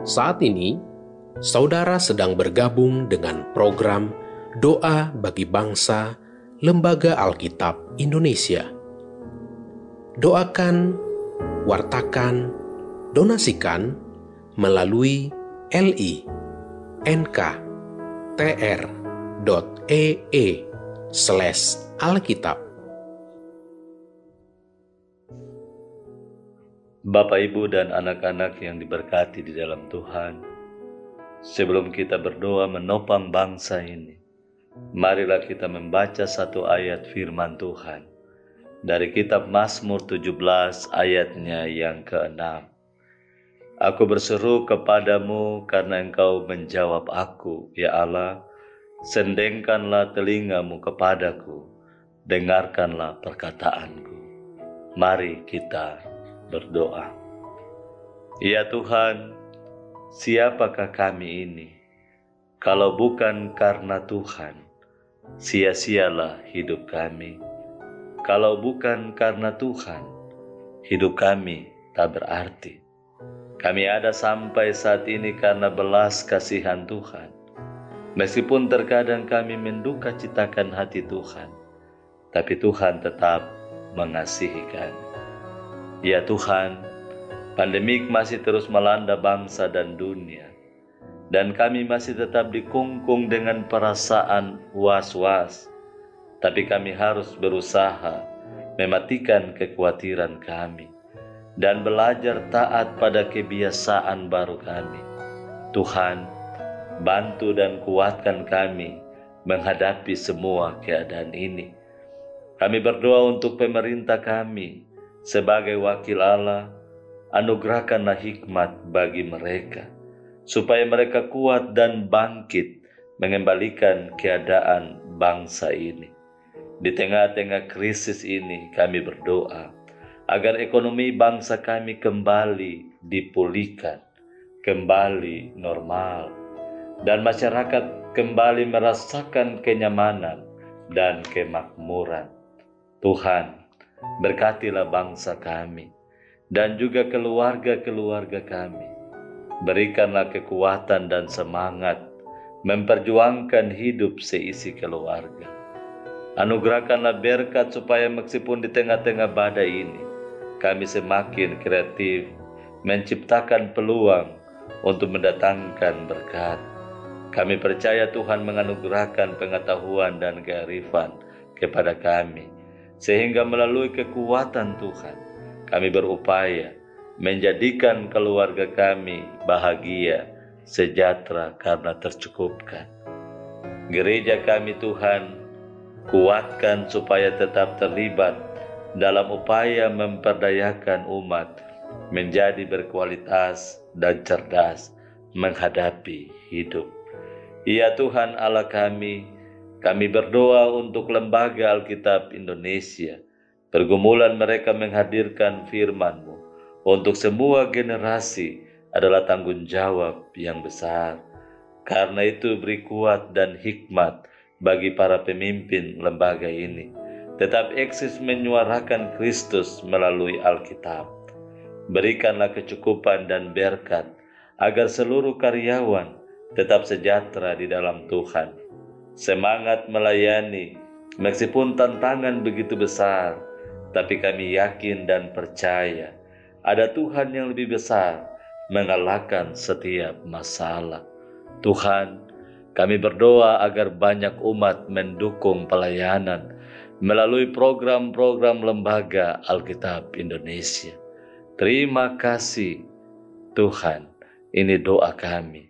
Saat ini, saudara sedang bergabung dengan program Doa bagi Bangsa Lembaga Alkitab Indonesia. Doakan, wartakan, donasikan melalui li nk.tr.ee slash alkitab Bapak, Ibu, dan anak-anak yang diberkati di dalam Tuhan, sebelum kita berdoa menopang bangsa ini, marilah kita membaca satu ayat firman Tuhan dari kitab Mazmur 17 ayatnya yang ke-6. Aku berseru kepadamu karena engkau menjawab aku, ya Allah, sendengkanlah telingamu kepadaku, dengarkanlah perkataanku. Mari kita berdoa. Ya Tuhan, siapakah kami ini? Kalau bukan karena Tuhan, sia-sialah hidup kami. Kalau bukan karena Tuhan, hidup kami tak berarti. Kami ada sampai saat ini karena belas kasihan Tuhan. Meskipun terkadang kami menduka citakan hati Tuhan, tapi Tuhan tetap mengasihi kami. Ya Tuhan, pandemik masih terus melanda bangsa dan dunia, dan kami masih tetap dikungkung dengan perasaan was-was. Tapi kami harus berusaha mematikan kekhawatiran kami dan belajar taat pada kebiasaan baru kami. Tuhan, bantu dan kuatkan kami menghadapi semua keadaan ini. Kami berdoa untuk pemerintah kami, sebagai wakil Allah, anugerahkanlah hikmat bagi mereka, supaya mereka kuat dan bangkit mengembalikan keadaan bangsa ini. Di tengah-tengah krisis ini kami berdoa agar ekonomi bangsa kami kembali dipulihkan, kembali normal, dan masyarakat kembali merasakan kenyamanan dan kemakmuran. Tuhan, Berkatilah bangsa kami dan juga keluarga-keluarga kami. Berikanlah kekuatan dan semangat memperjuangkan hidup seisi keluarga. Anugerahkanlah berkat supaya meskipun di tengah-tengah badai ini, kami semakin kreatif menciptakan peluang untuk mendatangkan berkat. Kami percaya Tuhan menganugerahkan pengetahuan dan kearifan kepada kami sehingga melalui kekuatan Tuhan kami berupaya menjadikan keluarga kami bahagia, sejahtera karena tercukupkan. Gereja kami Tuhan, kuatkan supaya tetap terlibat dalam upaya memperdayakan umat menjadi berkualitas dan cerdas menghadapi hidup. Ya Tuhan Allah kami, kami berdoa untuk Lembaga Alkitab Indonesia. Pergumulan mereka menghadirkan firman-Mu untuk semua generasi adalah tanggung jawab yang besar. Karena itu beri kuat dan hikmat bagi para pemimpin lembaga ini. Tetap eksis menyuarakan Kristus melalui Alkitab. Berikanlah kecukupan dan berkat agar seluruh karyawan tetap sejahtera di dalam Tuhan semangat melayani, meskipun tantangan begitu besar, tapi kami yakin dan percaya ada Tuhan yang lebih besar mengalahkan setiap masalah. Tuhan, kami berdoa agar banyak umat mendukung pelayanan melalui program-program lembaga Alkitab Indonesia. Terima kasih Tuhan, ini doa kami.